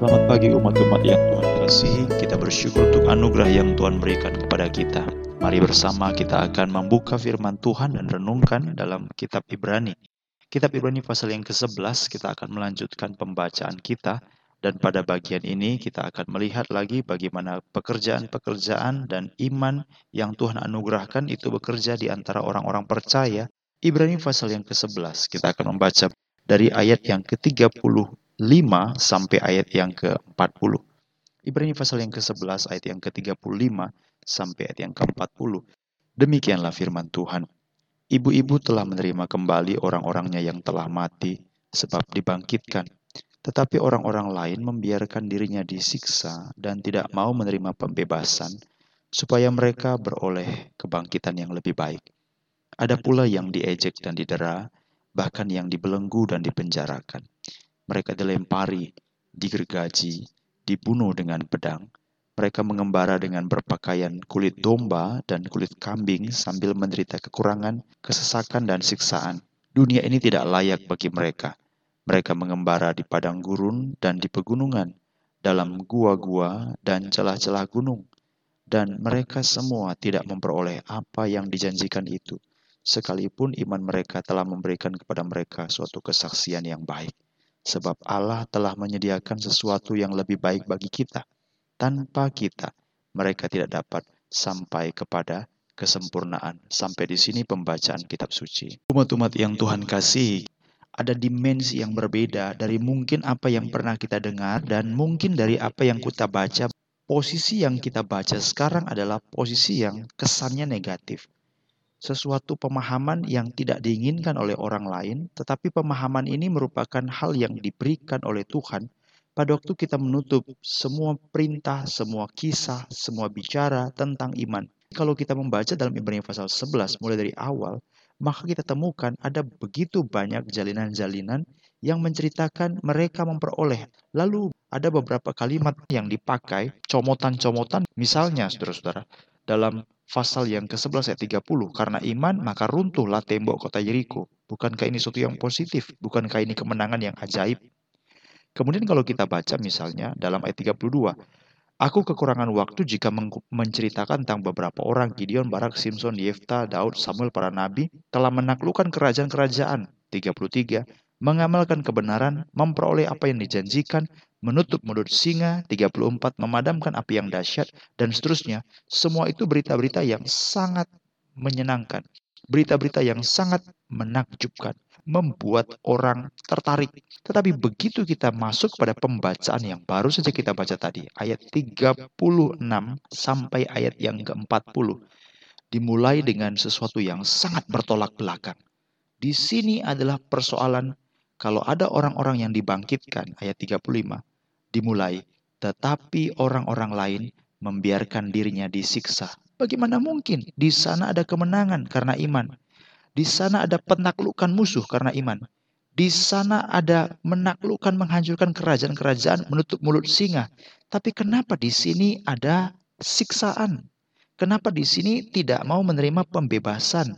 Selamat pagi umat-umat yang Tuhan kasihi. Kita bersyukur untuk anugerah yang Tuhan berikan kepada kita. Mari bersama kita akan membuka firman Tuhan dan renungkan dalam kitab Ibrani. Kitab Ibrani pasal yang ke-11 kita akan melanjutkan pembacaan kita dan pada bagian ini kita akan melihat lagi bagaimana pekerjaan-pekerjaan dan iman yang Tuhan anugerahkan itu bekerja di antara orang-orang percaya. Ibrani pasal yang ke-11 kita akan membaca dari ayat yang ke-35 sampai ayat yang ke-40. Ibrani pasal yang ke-11 ayat yang ke-35 sampai ayat yang ke-40. Demikianlah firman Tuhan. Ibu-ibu telah menerima kembali orang-orangnya yang telah mati sebab dibangkitkan tetapi orang-orang lain membiarkan dirinya disiksa dan tidak mau menerima pembebasan, supaya mereka beroleh kebangkitan yang lebih baik. Ada pula yang diejek dan didera, bahkan yang dibelenggu dan dipenjarakan. Mereka dilempari, digergaji, dibunuh dengan pedang. Mereka mengembara dengan berpakaian kulit domba dan kulit kambing sambil menderita kekurangan, kesesakan, dan siksaan. Dunia ini tidak layak bagi mereka mereka mengembara di padang gurun dan di pegunungan, dalam gua-gua dan celah-celah gunung. Dan mereka semua tidak memperoleh apa yang dijanjikan itu, sekalipun iman mereka telah memberikan kepada mereka suatu kesaksian yang baik. Sebab Allah telah menyediakan sesuatu yang lebih baik bagi kita. Tanpa kita, mereka tidak dapat sampai kepada kesempurnaan. Sampai di sini pembacaan kitab suci. Umat-umat yang Tuhan kasih, ada dimensi yang berbeda dari mungkin apa yang pernah kita dengar dan mungkin dari apa yang kita baca. Posisi yang kita baca sekarang adalah posisi yang kesannya negatif. Sesuatu pemahaman yang tidak diinginkan oleh orang lain, tetapi pemahaman ini merupakan hal yang diberikan oleh Tuhan pada waktu kita menutup semua perintah, semua kisah, semua bicara tentang iman. Kalau kita membaca dalam Ibrani pasal 11 mulai dari awal, maka kita temukan ada begitu banyak jalinan-jalinan yang menceritakan mereka memperoleh. Lalu ada beberapa kalimat yang dipakai, comotan-comotan. Misalnya, saudara-saudara, dalam pasal yang ke-11 ayat 30, karena iman maka runtuhlah tembok kota Yeriko. Bukankah ini sesuatu yang positif? Bukankah ini kemenangan yang ajaib? Kemudian kalau kita baca misalnya dalam ayat 32, Aku kekurangan waktu jika menceritakan tentang beberapa orang Gideon, Barak, Simpson, Yefta, Daud, Samuel, para nabi telah menaklukkan kerajaan-kerajaan. 33. Mengamalkan kebenaran, memperoleh apa yang dijanjikan, menutup mulut singa. 34. Memadamkan api yang dahsyat, dan seterusnya. Semua itu berita-berita yang sangat menyenangkan. Berita-berita yang sangat menakjubkan membuat orang tertarik. Tetapi begitu kita masuk pada pembacaan yang baru saja kita baca tadi, ayat 36 sampai ayat yang ke-40, dimulai dengan sesuatu yang sangat bertolak belakang. Di sini adalah persoalan kalau ada orang-orang yang dibangkitkan, ayat 35, dimulai, tetapi orang-orang lain membiarkan dirinya disiksa. Bagaimana mungkin di sana ada kemenangan karena iman? Di sana ada penaklukan musuh karena iman. Di sana ada menaklukkan, menghancurkan kerajaan-kerajaan, menutup mulut singa. Tapi kenapa di sini ada siksaan? Kenapa di sini tidak mau menerima pembebasan?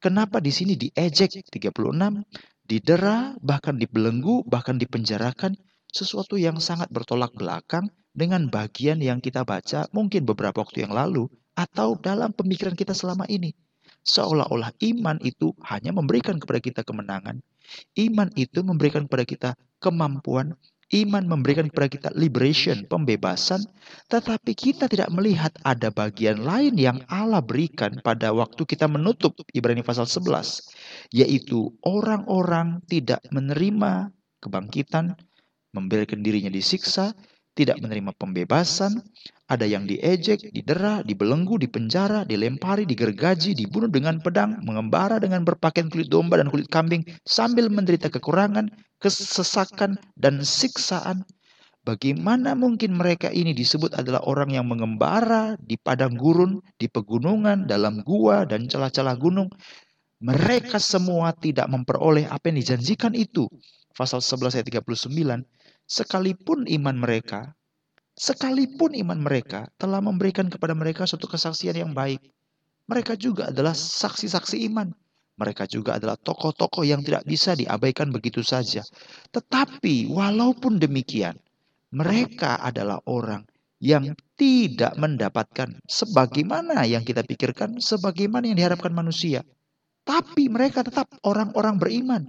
Kenapa di sini diejek 36, didera, bahkan dibelenggu, bahkan dipenjarakan? Sesuatu yang sangat bertolak belakang dengan bagian yang kita baca mungkin beberapa waktu yang lalu atau dalam pemikiran kita selama ini. Seolah-olah iman itu hanya memberikan kepada kita kemenangan. Iman itu memberikan kepada kita kemampuan. Iman memberikan kepada kita liberation, pembebasan. Tetapi kita tidak melihat ada bagian lain yang Allah berikan pada waktu kita menutup Ibrani pasal 11. Yaitu orang-orang tidak menerima kebangkitan, membiarkan dirinya disiksa, tidak menerima pembebasan, ada yang diejek, didera, dibelenggu, dipenjara, dilempari, digergaji, dibunuh dengan pedang, mengembara dengan berpakaian kulit domba dan kulit kambing, sambil menderita kekurangan, kesesakan, dan siksaan. Bagaimana mungkin mereka ini disebut adalah orang yang mengembara di padang gurun, di pegunungan, dalam gua, dan celah-celah gunung? Mereka semua tidak memperoleh apa yang dijanjikan itu. Pasal 11 ayat 39, sekalipun iman mereka, sekalipun iman mereka telah memberikan kepada mereka suatu kesaksian yang baik, mereka juga adalah saksi-saksi iman. Mereka juga adalah tokoh-tokoh yang tidak bisa diabaikan begitu saja. Tetapi walaupun demikian, Mereka adalah orang yang tidak mendapatkan sebagaimana yang kita pikirkan, sebagaimana yang diharapkan manusia. Tapi mereka tetap orang-orang beriman.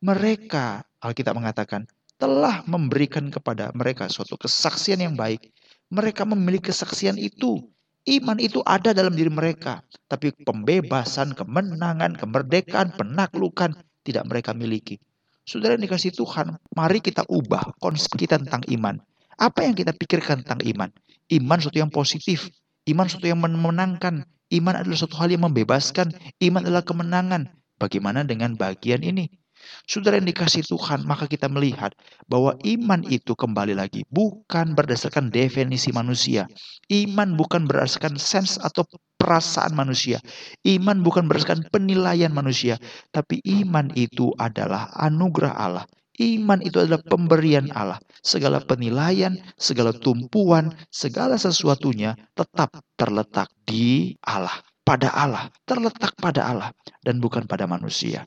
Mereka, Alkitab mengatakan, telah memberikan kepada mereka suatu kesaksian yang baik. Mereka memiliki kesaksian itu. Iman itu ada dalam diri mereka. Tapi pembebasan, kemenangan, kemerdekaan, penaklukan tidak mereka miliki. Saudara yang dikasih Tuhan, mari kita ubah konsep kita tentang iman. Apa yang kita pikirkan tentang iman? Iman sesuatu yang positif. Iman sesuatu yang memenangkan. Iman adalah suatu hal yang membebaskan. Iman adalah kemenangan. Bagaimana dengan bagian ini? Saudara yang dikasih Tuhan, maka kita melihat bahwa iman itu kembali lagi bukan berdasarkan definisi manusia. Iman bukan berdasarkan sense atau perasaan manusia. Iman bukan berdasarkan penilaian manusia, tapi iman itu adalah anugerah Allah. Iman itu adalah pemberian Allah. Segala penilaian, segala tumpuan, segala sesuatunya tetap terletak di Allah. Pada Allah, terletak pada Allah, dan bukan pada manusia.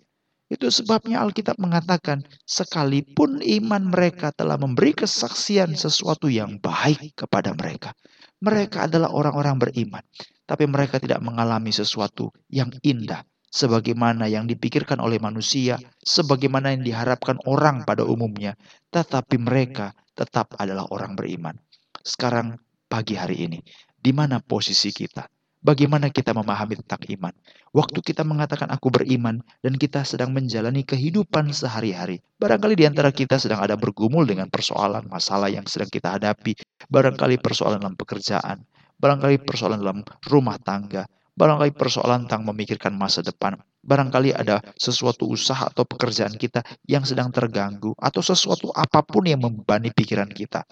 Itu sebabnya Alkitab mengatakan, sekalipun iman mereka telah memberi kesaksian sesuatu yang baik kepada mereka. Mereka adalah orang-orang beriman, tapi mereka tidak mengalami sesuatu yang indah, sebagaimana yang dipikirkan oleh manusia, sebagaimana yang diharapkan orang pada umumnya, tetapi mereka tetap adalah orang beriman. Sekarang, pagi hari ini, di mana posisi kita? Bagaimana kita memahami tentang iman? Waktu kita mengatakan aku beriman dan kita sedang menjalani kehidupan sehari-hari. Barangkali di antara kita sedang ada bergumul dengan persoalan masalah yang sedang kita hadapi. Barangkali persoalan dalam pekerjaan. Barangkali persoalan dalam rumah tangga. Barangkali persoalan tentang memikirkan masa depan. Barangkali ada sesuatu usaha atau pekerjaan kita yang sedang terganggu. Atau sesuatu apa pun yang membebani pikiran kita.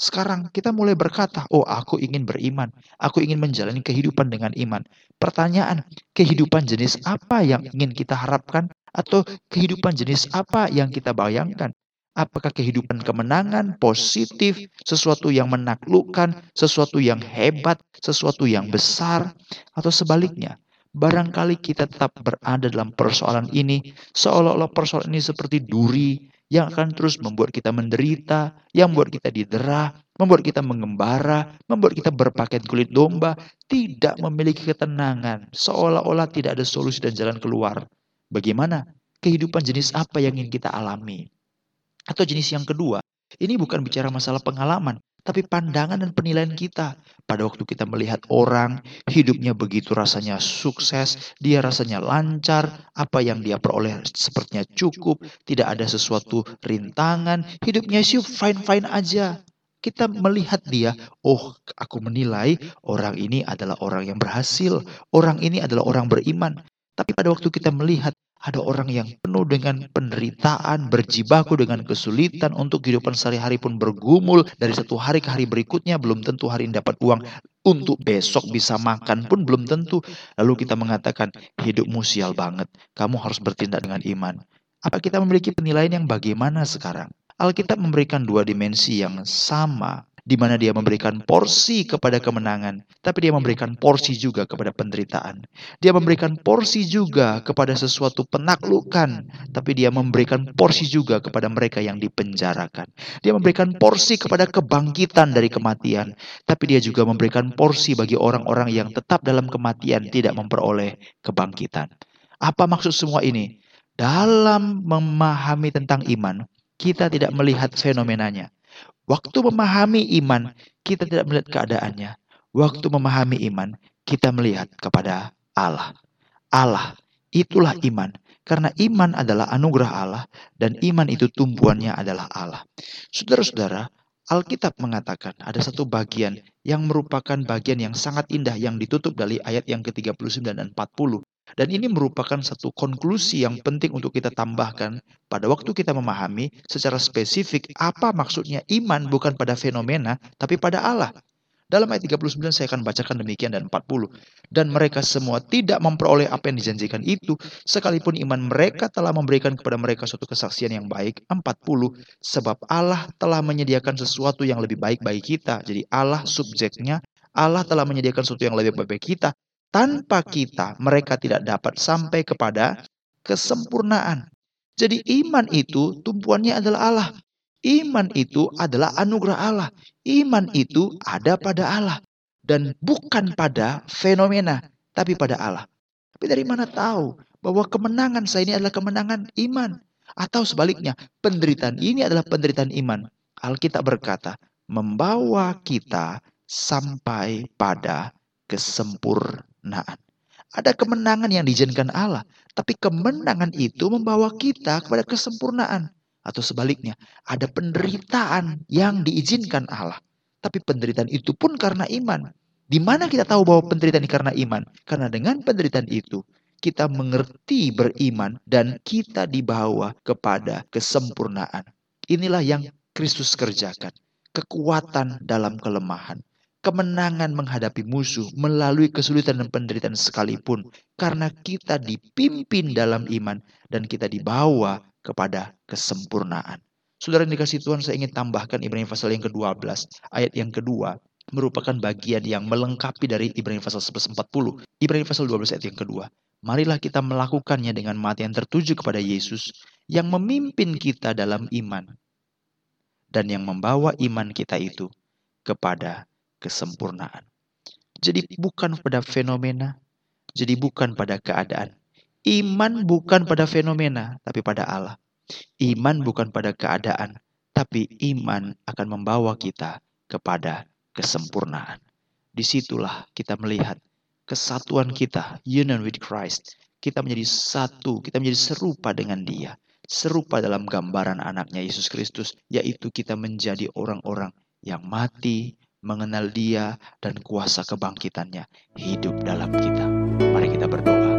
Sekarang kita mulai berkata, "Oh, aku ingin beriman. Aku ingin menjalani kehidupan dengan iman." Pertanyaan, kehidupan jenis apa yang ingin kita harapkan atau kehidupan jenis apa yang kita bayangkan? Apakah kehidupan kemenangan, positif, sesuatu yang menaklukkan, sesuatu yang hebat, sesuatu yang besar, atau sebaliknya? Barangkali kita tetap berada dalam persoalan ini, seolah-olah persoalan ini seperti duri yang akan terus membuat kita menderita, yang membuat kita didera, membuat kita mengembara, membuat kita berpakaian kulit domba, tidak memiliki ketenangan, seolah-olah tidak ada solusi dan jalan keluar. Bagaimana? Kehidupan jenis apa yang ingin kita alami? Atau jenis yang kedua, ini bukan bicara masalah pengalaman, tapi pandangan dan penilaian kita. Pada waktu kita melihat orang, hidupnya begitu rasanya sukses, dia rasanya lancar, apa yang dia peroleh sepertinya cukup, tidak ada sesuatu rintangan, hidupnya sih fine-fine aja. Kita melihat dia, oh aku menilai orang ini adalah orang yang berhasil, orang ini adalah orang beriman. Tapi pada waktu kita melihat ada orang yang penuh dengan penderitaan, berjibaku dengan kesulitan untuk kehidupan sehari-hari pun bergumul dari satu hari ke hari berikutnya belum tentu hari ini dapat uang untuk besok bisa makan pun belum tentu. Lalu kita mengatakan hidupmu sial banget, kamu harus bertindak dengan iman. Apa kita memiliki penilaian yang bagaimana sekarang? Alkitab memberikan dua dimensi yang sama di mana dia memberikan porsi kepada kemenangan, tapi dia memberikan porsi juga kepada penderitaan. Dia memberikan porsi juga kepada sesuatu penaklukan, tapi dia memberikan porsi juga kepada mereka yang dipenjarakan. Dia memberikan porsi kepada kebangkitan dari kematian, tapi dia juga memberikan porsi bagi orang-orang yang tetap dalam kematian tidak memperoleh kebangkitan. Apa maksud semua ini? Dalam memahami tentang iman, kita tidak melihat fenomenanya Waktu memahami iman, kita tidak melihat keadaannya. Waktu memahami iman, kita melihat kepada Allah. Allah, itulah iman. Karena iman adalah anugerah Allah dan iman itu tumbuhannya adalah Allah. Saudara-saudara, Alkitab mengatakan ada satu bagian yang merupakan bagian yang sangat indah yang ditutup dari ayat yang ke-39 dan 40. Dan ini merupakan satu konklusi yang penting untuk kita tambahkan pada waktu kita memahami secara spesifik apa maksudnya iman bukan pada fenomena tapi pada Allah. Dalam ayat 39 saya akan bacakan demikian dan 40. Dan mereka semua tidak memperoleh apa yang dijanjikan itu, sekalipun iman mereka telah memberikan kepada mereka suatu kesaksian yang baik. 40. Sebab Allah telah menyediakan sesuatu yang lebih baik bagi kita. Jadi Allah subjeknya, Allah telah menyediakan sesuatu yang lebih baik bagi kita. Tanpa kita, mereka tidak dapat sampai kepada kesempurnaan. Jadi iman itu tumpuannya adalah Allah. Iman itu adalah anugerah Allah. Iman itu ada pada Allah. Dan bukan pada fenomena, tapi pada Allah. Tapi dari mana tahu bahwa kemenangan saya ini adalah kemenangan iman? Atau sebaliknya, penderitaan ini adalah penderitaan iman. Alkitab berkata, membawa kita sampai pada kesempurnaan. Ada kemenangan yang diizinkan Allah, tapi kemenangan itu membawa kita kepada kesempurnaan. Atau sebaliknya, ada penderitaan yang diizinkan Allah. Tapi penderitaan itu pun karena iman. Di mana kita tahu bahwa penderitaan ini karena iman? Karena dengan penderitaan itu, kita mengerti beriman dan kita dibawa kepada kesempurnaan. Inilah yang Kristus kerjakan. Kekuatan dalam kelemahan. Kemenangan menghadapi musuh melalui kesulitan dan penderitaan sekalipun. Karena kita dipimpin dalam iman dan kita dibawa kepada kesempurnaan. Saudara yang dikasih Tuhan, saya ingin tambahkan Ibrani pasal yang ke-12, ayat yang kedua, merupakan bagian yang melengkapi dari Ibrani pasal 1140. Ibrani pasal 12 ayat yang kedua. Marilah kita melakukannya dengan mati yang tertuju kepada Yesus yang memimpin kita dalam iman dan yang membawa iman kita itu kepada kesempurnaan. Jadi bukan pada fenomena, jadi bukan pada keadaan, Iman bukan pada fenomena, tapi pada Allah. Iman bukan pada keadaan, tapi iman akan membawa kita kepada kesempurnaan. Di situlah kita melihat kesatuan kita, union with Christ. Kita menjadi satu, kita menjadi serupa dengan dia. Serupa dalam gambaran anaknya Yesus Kristus, yaitu kita menjadi orang-orang yang mati, mengenal dia, dan kuasa kebangkitannya hidup dalam kita. Mari kita berdoa.